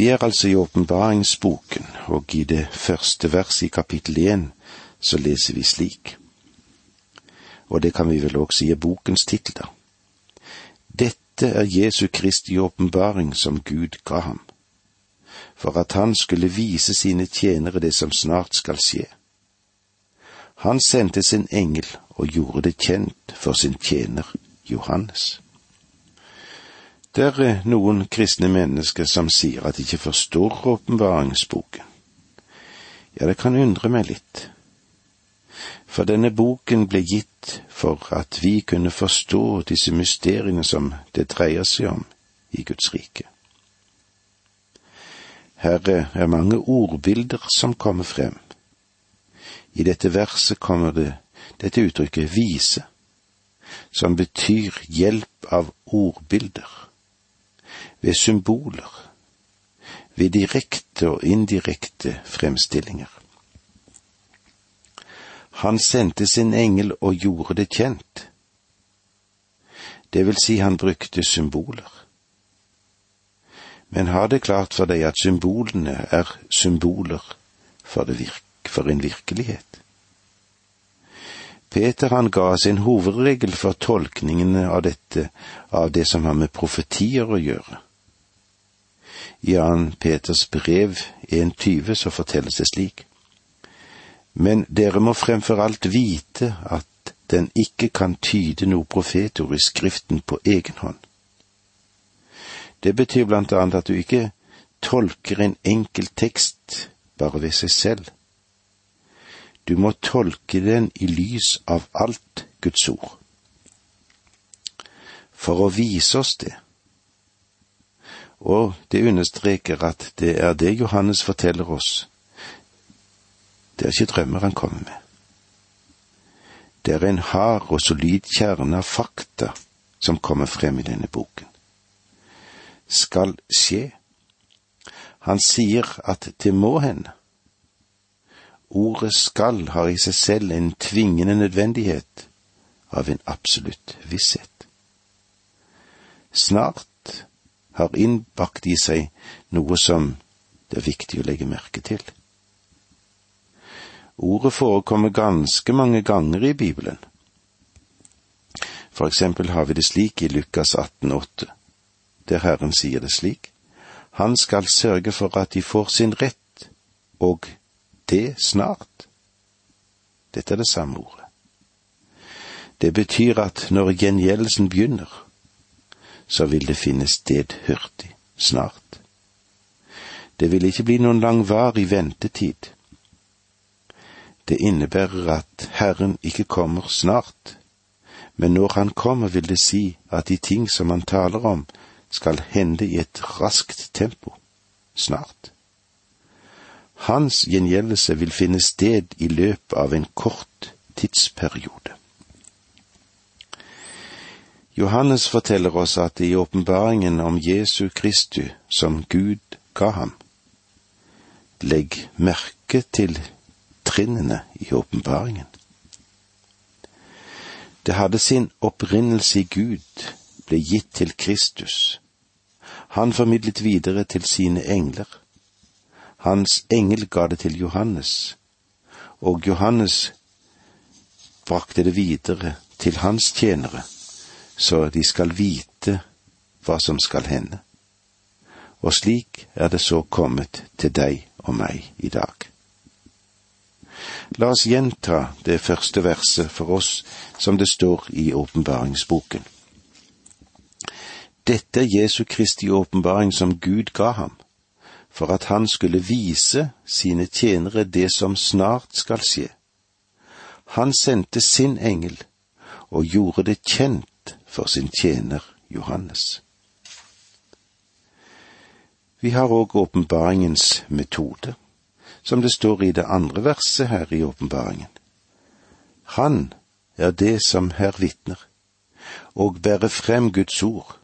Vi er altså i åpenbaringsboken, og i det første verset i kapittel én så leser vi slik. Og det kan vi vel også si er bokens tittel, da. Dette er Jesu Kristi åpenbaring som Gud ga ham, for at han skulle vise sine tjenere det som snart skal skje. Han sendte sin engel og gjorde det kjent for sin tjener Johannes. Det er noen kristne mennesker som sier at de ikke forstår åpenbaringsboken. Ja, det kan undre meg litt. For denne boken ble gitt for at vi kunne forstå disse mysteriene som det dreier seg om i Guds rike. Her er mange ordbilder som kommer frem. I dette verset kommer det dette uttrykket vise, som betyr hjelp av ordbilder ved symboler, ved direkte og indirekte fremstillinger. Han sendte sin engel og gjorde det kjent. Det vil si han brukte symboler. Men ha det klart for deg at symbolene er symboler for, virk, for en virkelighet. Peter han ga sin hovedregel for tolkningene av dette, av det som har med profetier å gjøre. I Ann Peters brev 1.20 så fortelles det slik. Men dere må fremfor alt vite at den ikke kan tyde noe profetord i Skriften på egen hånd. Det betyr blant annet at du ikke tolker en enkel tekst bare ved seg selv. Du må tolke den i lys av alt Guds ord. For å vise oss det og det understreker at det er det Johannes forteller oss. Det er ikke drømmer han kommer med. Det er en hard og solid kjerne av fakta som kommer frem i denne boken. Skal skje. Han sier at det må hende. Ordet skal har i seg selv en tvingende nødvendighet av en absolutt visshet. Snart har innbakt i seg noe som det er viktig å legge merke til. Ordet forekommer ganske mange ganger i Bibelen. For eksempel har vi det slik i Lukas 18,8, der Herren sier det slik. Han skal sørge for at de får sin rett, og det snart. Dette er det samme ordet. Det betyr at når gjengjeldelsen begynner, så vil det finne sted hurtig, snart. Det vil ikke bli noen langvarig ventetid. Det innebærer at Herren ikke kommer snart, men når Han kommer, vil det si at de ting som Han taler om, skal hende i et raskt tempo, snart. Hans gjengjeldelse vil finne sted i løpet av en kort tidsperiode. Johannes forteller oss at i åpenbaringen om Jesu Kristu som Gud ga ham, legg merke til trinnene i åpenbaringen. Det hadde sin opprinnelse i Gud, ble gitt til Kristus. Han formidlet videre til sine engler. Hans engel ga det til Johannes, og Johannes brakte det videre til hans tjenere så de skal vite hva som skal hende. Og slik er det så kommet til deg og meg i dag. La oss gjenta det første verset for oss som det står i åpenbaringsboken. Dette er Jesu Kristi åpenbaring som Gud ga ham, for at han skulle vise sine tjenere det som snart skal skje. Han sendte sin engel og gjorde det kjent for sin tjener Johannes. Vi har òg åpenbaringens metode, som det står i det andre verset her i åpenbaringen. Han er det som her vitner, og bærer frem Guds ord,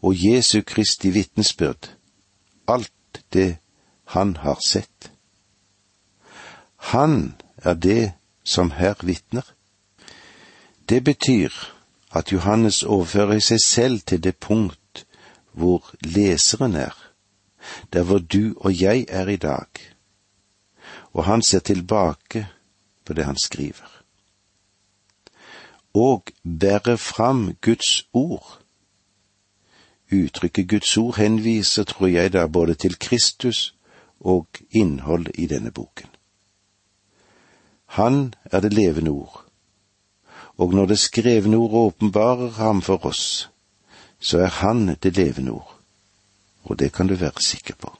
og Jesu Kristi vitnesbyrd, alt det han har sett. Han er det som her vitner. Det betyr at Johannes overfører seg selv til det punkt hvor leseren er, der hvor du og jeg er i dag, og han ser tilbake på det han skriver. Og bærer fram Guds ord. Uttrykket Guds ord henviser, tror jeg da, både til Kristus og innhold i denne boken. Han er det levende ord, og når det skrevne ord åpenbarer ham for oss, så er han det levende ord, og det kan du være sikker på.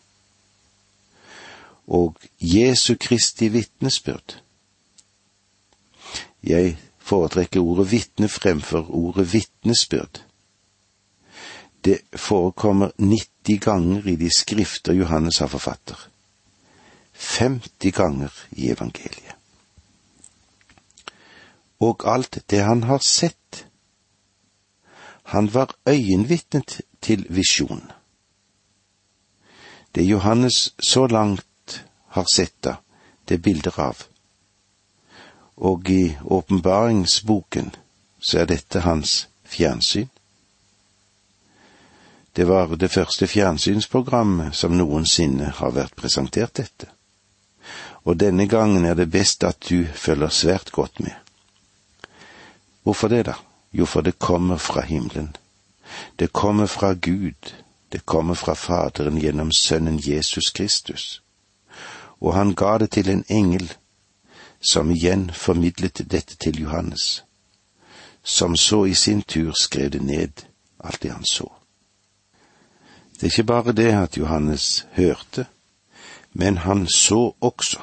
Og Jesu Kristi vitnesbyrd. Jeg foretrekker ordet vitne fremfor ordet vitnesbyrd. Det forekommer 90 ganger i de skrifter Johannes har forfatter. 50 ganger i evangeliet. Og alt det han har sett. Han var øyenvitne til visjonen. Det Johannes så langt har sett da, det er bilder av. Og i åpenbaringsboken så er dette hans fjernsyn. Det var det første fjernsynsprogrammet som noensinne har vært presentert dette. Og denne gangen er det best at du følger svært godt med. Hvorfor det, da? Jo, for det kommer fra himmelen. Det kommer fra Gud, det kommer fra Faderen gjennom Sønnen Jesus Kristus. Og han ga det til en engel, som igjen formidlet dette til Johannes, som så i sin tur skrev det ned, alt det han så. Det er ikke bare det at Johannes hørte, men han så også.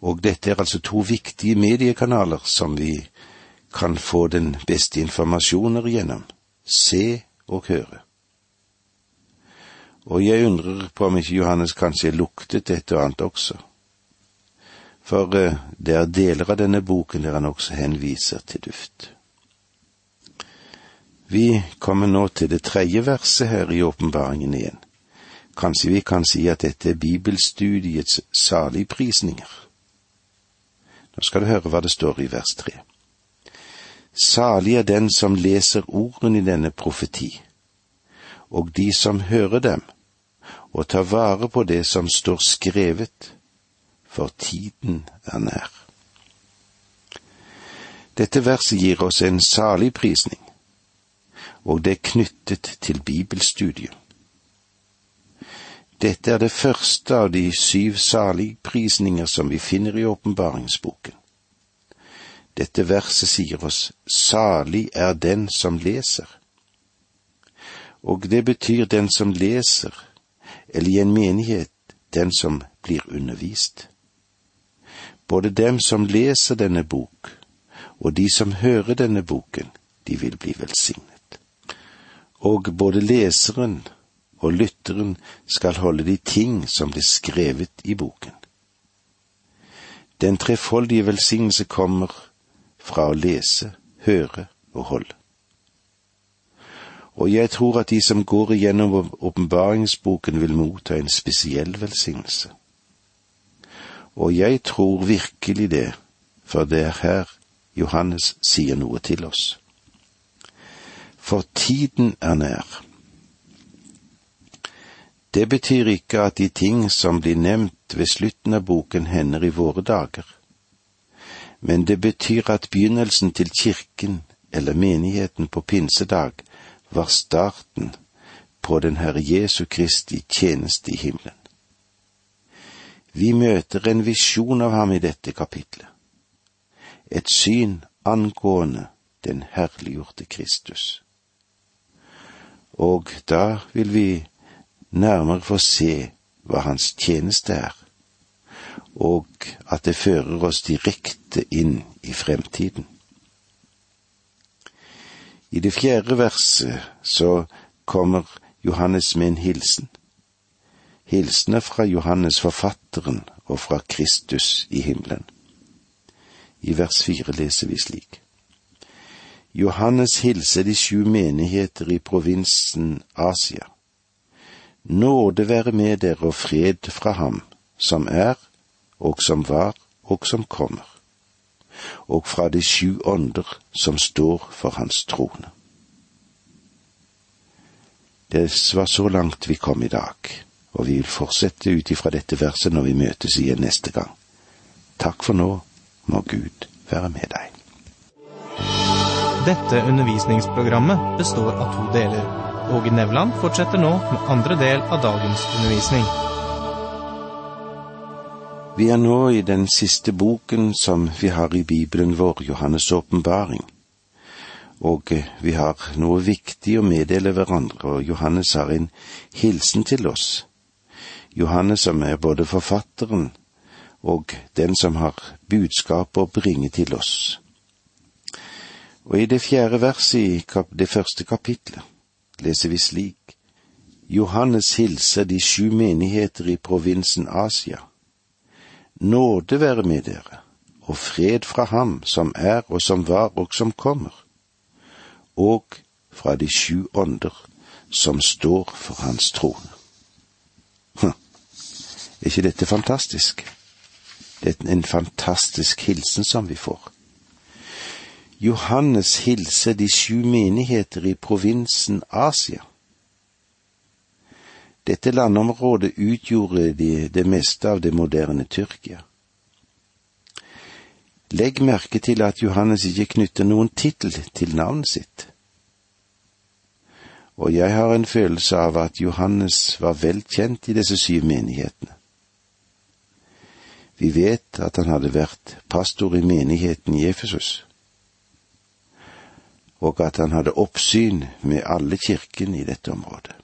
Og dette er altså to viktige mediekanaler som vi kan få den beste informasjoner gjennom, se og høre. Og jeg undrer på om ikke Johannes kanskje luktet et og annet også. For eh, det er deler av denne boken der han også henviser til duft. Vi kommer nå til det tredje verset her i åpenbaringen igjen. Kanskje vi kan si at dette er bibelstudiets saligprisninger. Nå skal du høre hva det står i vers tre. Salig er den som leser ordene i denne profeti, og de som hører dem, og tar vare på det som står skrevet, for tiden er nær. Dette verset gir oss en salig prisning, og det er knyttet til bibelstudiet. Dette er det første av de syv saligprisninger som vi finner i åpenbaringsboken. Dette verset sier oss salig er den som leser. Og det betyr den som leser, eller i en menighet den som blir undervist. Både dem som leser denne bok, og de som hører denne boken, de vil bli velsignet. Og både leseren og lytteren skal holde de ting som blir skrevet i boken. Den trefoldige velsignelse kommer fra å lese, høre og holde. Og jeg tror at de som går igjennom åpenbaringsboken vil motta en spesiell velsignelse. Og jeg tror virkelig det, for det er her Johannes sier noe til oss. For tiden er nær. Det betyr ikke at de ting som blir nevnt ved slutten av boken hender i våre dager men det betyr at begynnelsen til kirken eller menigheten på pinsedag var starten på den Herre Jesu Kristi tjeneste i himmelen. Vi møter en visjon av ham i dette kapitlet, et syn angående den herliggjorte Kristus. Og da vil vi nærmere få se hva hans tjeneste er, og at det fører oss direkte inn i fremtiden. I det fjerde verset så kommer Johannes med en hilsen. Hilsen er fra Johannes forfatteren og fra Kristus i himmelen. I vers fire leser vi slik. Johannes hilser de sju menigheter i provinsen Asia. Nåde være med dere og fred fra ham, som er og som var, og som kommer, og fra de sju ånder som står for hans trone. Det var så langt vi kom i dag, og vi vil fortsette ut ifra dette verset når vi møtes igjen neste gang. Takk for nå, må Gud være med deg. Dette undervisningsprogrammet består av to deler. Åge Nevland fortsetter nå med andre del av dagens undervisning. Vi er nå i den siste boken som vi har i Bibelen vår, Johannes' åpenbaring og eh, vi har noe viktig å meddele hverandre, og Johannes har en hilsen til oss. Johannes som er både forfatteren og den som har budskap å bringe til oss. Og i det fjerde verset i det første kapitlet leser vi slik. Johannes hilser de sju menigheter i provinsen Asia. Nåde være med dere, og fred fra ham som er og som var og som kommer og fra de sju ånder som står for hans trone. Hm. Er ikke dette fantastisk? Det er en fantastisk hilsen som vi får. Johannes hilser de sju menigheter i provinsen Asia. Dette landområdet utgjorde de det meste av det moderne Tyrkia. Legg merke til at Johannes ikke knytter noen tittel til navnet sitt. Og jeg har en følelse av at Johannes var vel kjent i disse syv menighetene. Vi vet at han hadde vært pastor i menigheten i Efesus, og at han hadde oppsyn med alle kirkene i dette området.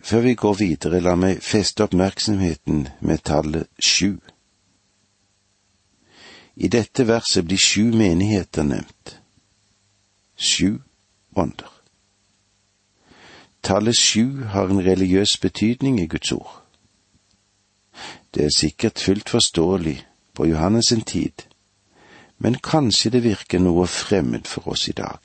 Før vi går videre, la meg feste oppmerksomheten med tallet sju. I dette verset blir sju menigheter nevnt. Sju ånder. Tallet sju har en religiøs betydning i Guds ord. Det er sikkert fullt forståelig på Johannes sin tid, men kanskje det virker noe fremmed for oss i dag.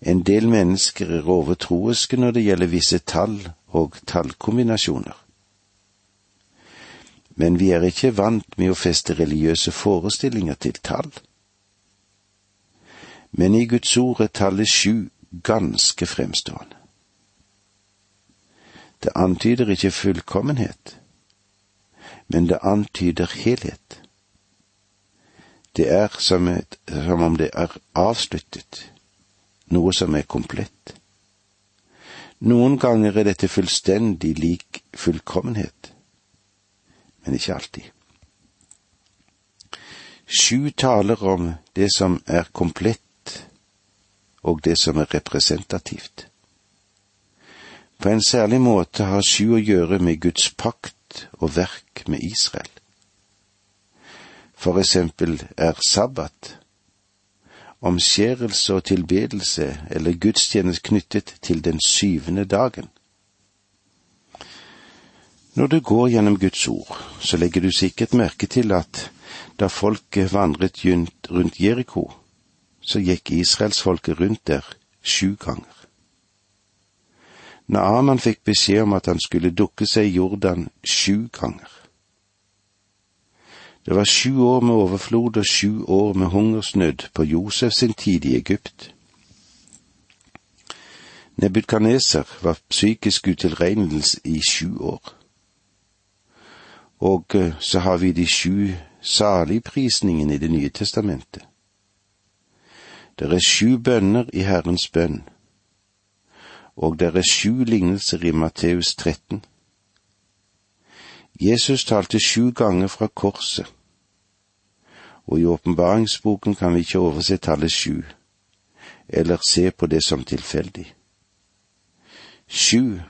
En del mennesker er overtroiske når det gjelder visse tall og tallkombinasjoner men vi er ikke vant med å feste religiøse forestillinger til tall. Men i Guds ord er tallet sju ganske fremstående. Det antyder ikke fullkommenhet, men det antyder helhet. Det er som, et, som om det er avsluttet, noe som er komplett. Noen ganger er dette fullstendig lik fullkommenhet men ikke alltid. Sju taler om det som er komplett, og det som er representativt. På en særlig måte har sju å gjøre med Guds pakt og verk med Israel. For eksempel er sabbat, omskjærelse og tilbedelse eller gudstjeneste knyttet til den syvende dagen. Når du går gjennom Guds ord, så legger du sikkert merke til at da folket vandret rundt Jeriko, så gikk israelsfolket rundt der sju ganger. Naaman fikk beskjed om at han skulle dukke seg i Jordan sju ganger. Det var sju år med overflod og sju år med hungersnød på Josef sin tid i Egypt. Nebukadneser var psykisk utilregnelig i sju år. Og eh, så har vi de sju saligprisningene i Det nye testamentet. Det er sju bønner i Herrens bønn, og det er sju lignelser i Matteus 13. Jesus talte sju ganger fra korset, og i åpenbaringsboken kan vi ikke overse tallet sju, eller se på det som tilfeldig. Sju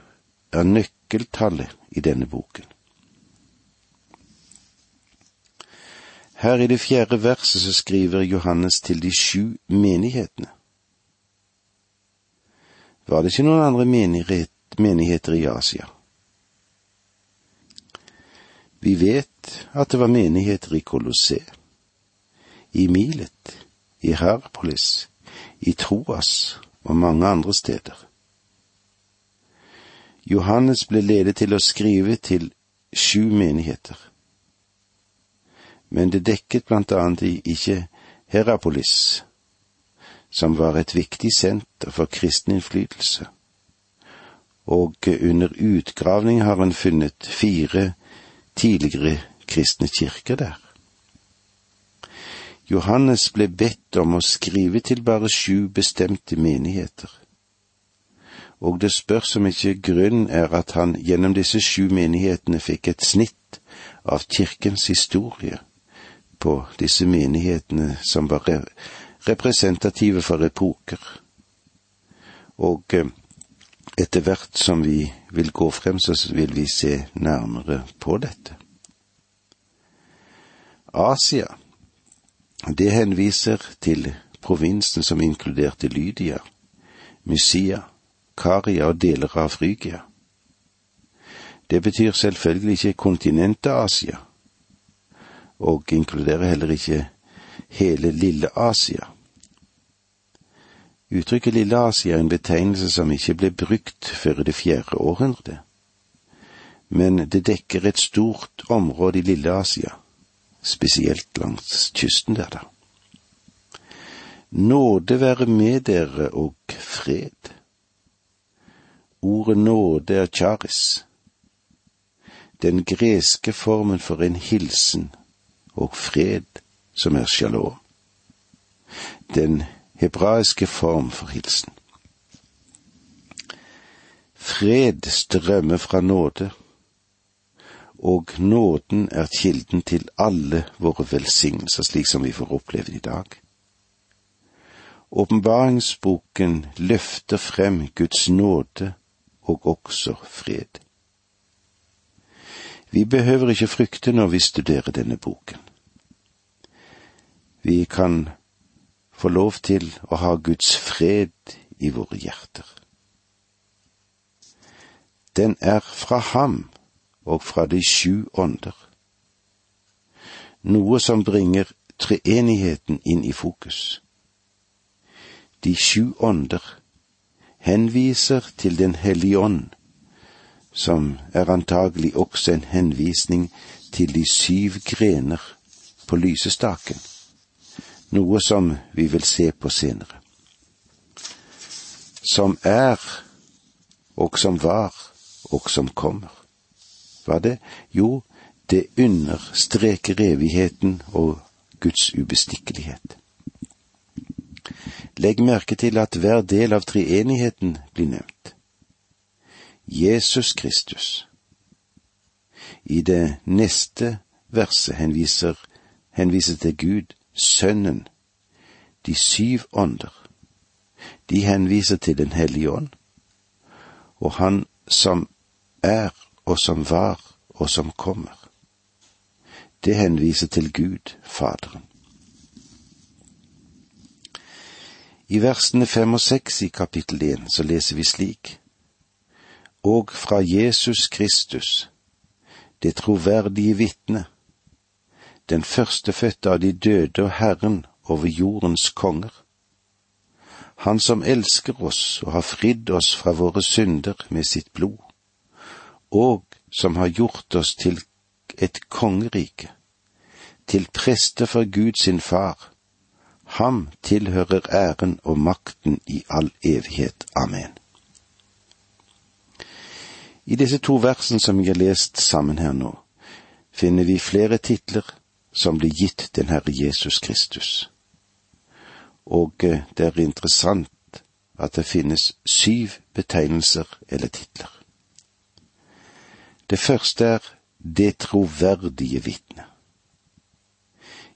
er nøkkeltallet i denne boken. Her i det fjerde verset så skriver Johannes til de sju menighetene. Var det ikke noen andre menigheter i Asia? Vi vet at det var menigheter i Kolosseum, i Milet, i Herpolis, i Troas og mange andre steder. Johannes ble ledet til å skrive til sju menigheter men det dekket blant annet ikke Herapolis, som var et viktig senter for kristen innflytelse. Og under utgravning har en funnet fire tidligere kristne kirker der. Johannes ble bedt om å skrive til bare sju bestemte menigheter. Og det spørs om ikke grunn er at han gjennom disse sju menighetene fikk et snitt av kirkens historie på disse menighetene som var representative for epoker. Og eh, etter hvert som vi vil gå frem, så vil vi se nærmere på dette. Asia det henviser til provinsen som inkluderte Lydia, Mysia, Karia og deler av Frygia. Det betyr selvfølgelig ikke kontinentet Asia, og inkluderer heller ikke hele Lille Asia. Uttrykket Lille Asia er en betegnelse som ikke ble brukt før i det fjerde århundret, men det dekker et stort område i Lille Asia spesielt langs kysten der, da. Nåde være med dere og fred. Ordet nåde er charis, den greske formen for en hilsen og fred som er shalom. Den hebraiske form for hilsen. Fred strømmer fra nåde og nåden er kilden til alle våre velsignelser, slik som vi får oppleve i dag. Åpenbaringsboken løfter frem Guds nåde og også fred. Vi behøver ikke frykte når vi studerer denne boken. Vi kan få lov til å ha Guds fred i våre hjerter. Den er fra ham og fra de sju ånder. Noe som bringer treenigheten inn i fokus. De sju ånder henviser til Den hellige ånd, som er antagelig også en henvisning til de syv grener på lysestaken, noe som vi vil se på senere. Som er, og som var, og som kommer hva det? Jo, det understreker evigheten og Guds ubestikkelighet. Legg merke til at hver del av treenigheten blir nevnt. Jesus Kristus. I det neste verset henviser, henviser til Gud, Sønnen, de syv ånder. De henviser til Den hellige ånd, og Han som er og som var, og som kommer. Det henviser til Gud, Faderen. I versene fem og seks i kapittel én så leser vi slik. Og fra Jesus Kristus, det troverdige vitne, den førstefødte av de døde og Herren over jordens konger. Han som elsker oss og har fridd oss fra våre synder med sitt blod og som har gjort oss til et kongerike, til prester for Gud sin Far. Ham tilhører æren og makten i all evighet. Amen. I disse to versene som jeg har lest sammen her nå, finner vi flere titler som blir gitt den Herre Jesus Kristus. Og eh, det er interessant at det finnes syv betegnelser eller titler. Det første er det troverdige vitne.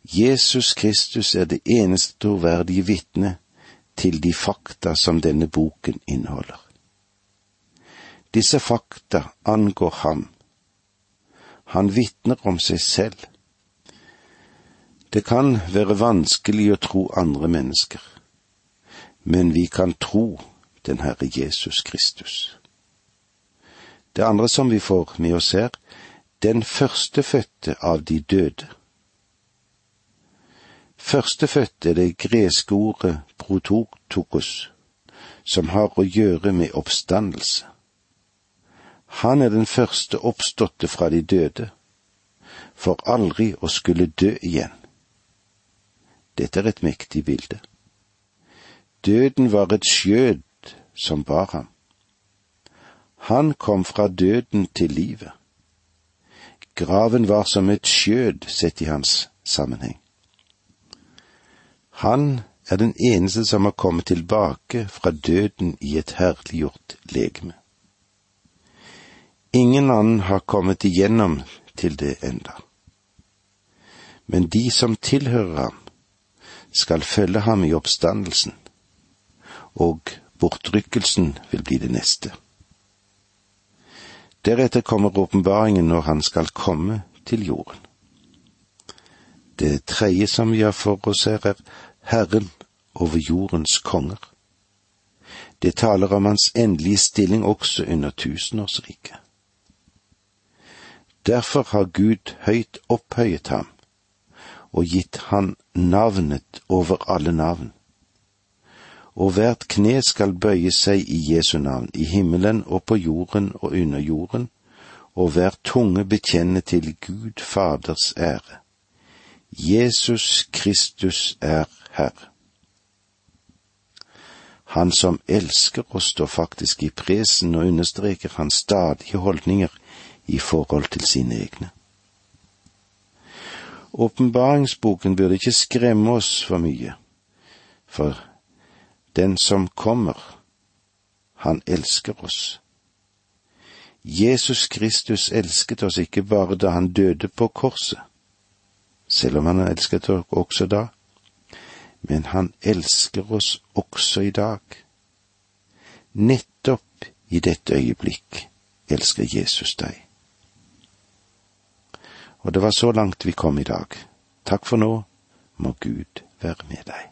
Jesus Kristus er det eneste troverdige vitne til de fakta som denne boken inneholder. Disse fakta angår ham. Han vitner om seg selv. Det kan være vanskelig å tro andre mennesker, men vi kan tro den Herre Jesus Kristus. Det andre som vi får med oss her, den førstefødte av de døde. Førstefødte er det greske ordet protokos, som har å gjøre med oppstandelse. Han er den første oppståtte fra de døde, for aldri å skulle dø igjen. Dette er et mektig bilde. Døden var et skjød som bar ham. Han kom fra døden til livet. Graven var som et skjød sett i hans sammenheng. Han er den eneste som har kommet tilbake fra døden i et herliggjort legeme. Ingen annen har kommet igjennom til det enda. Men de som tilhører ham, skal følge ham i oppstandelsen, og bortrykkelsen vil bli det neste. Deretter kommer åpenbaringen når han skal komme til jorden. Det tredje som vi har for oss her, er Herren over jordens konger. Det taler om hans endelige stilling også under tusenårsriket. Derfor har Gud høyt opphøyet ham og gitt han navnet over alle navn. Og hvert kne skal bøye seg i Jesu navn, i himmelen og på jorden og under jorden, og hver tunge bekjenne til Gud Faders ære. Jesus Kristus er Herre. Han som elsker oss, står faktisk i presen og understreker hans stadige holdninger i forhold til sine egne. Åpenbaringsboken burde ikke skremme oss for mye, for den som kommer, han elsker oss. Jesus Kristus elsket oss ikke bare da han døde på korset, selv om han elsket oss også da, men han elsker oss også i dag. Nettopp i dette øyeblikk elsker Jesus deg. Og det var så langt vi kom i dag. Takk for nå, må Gud være med deg.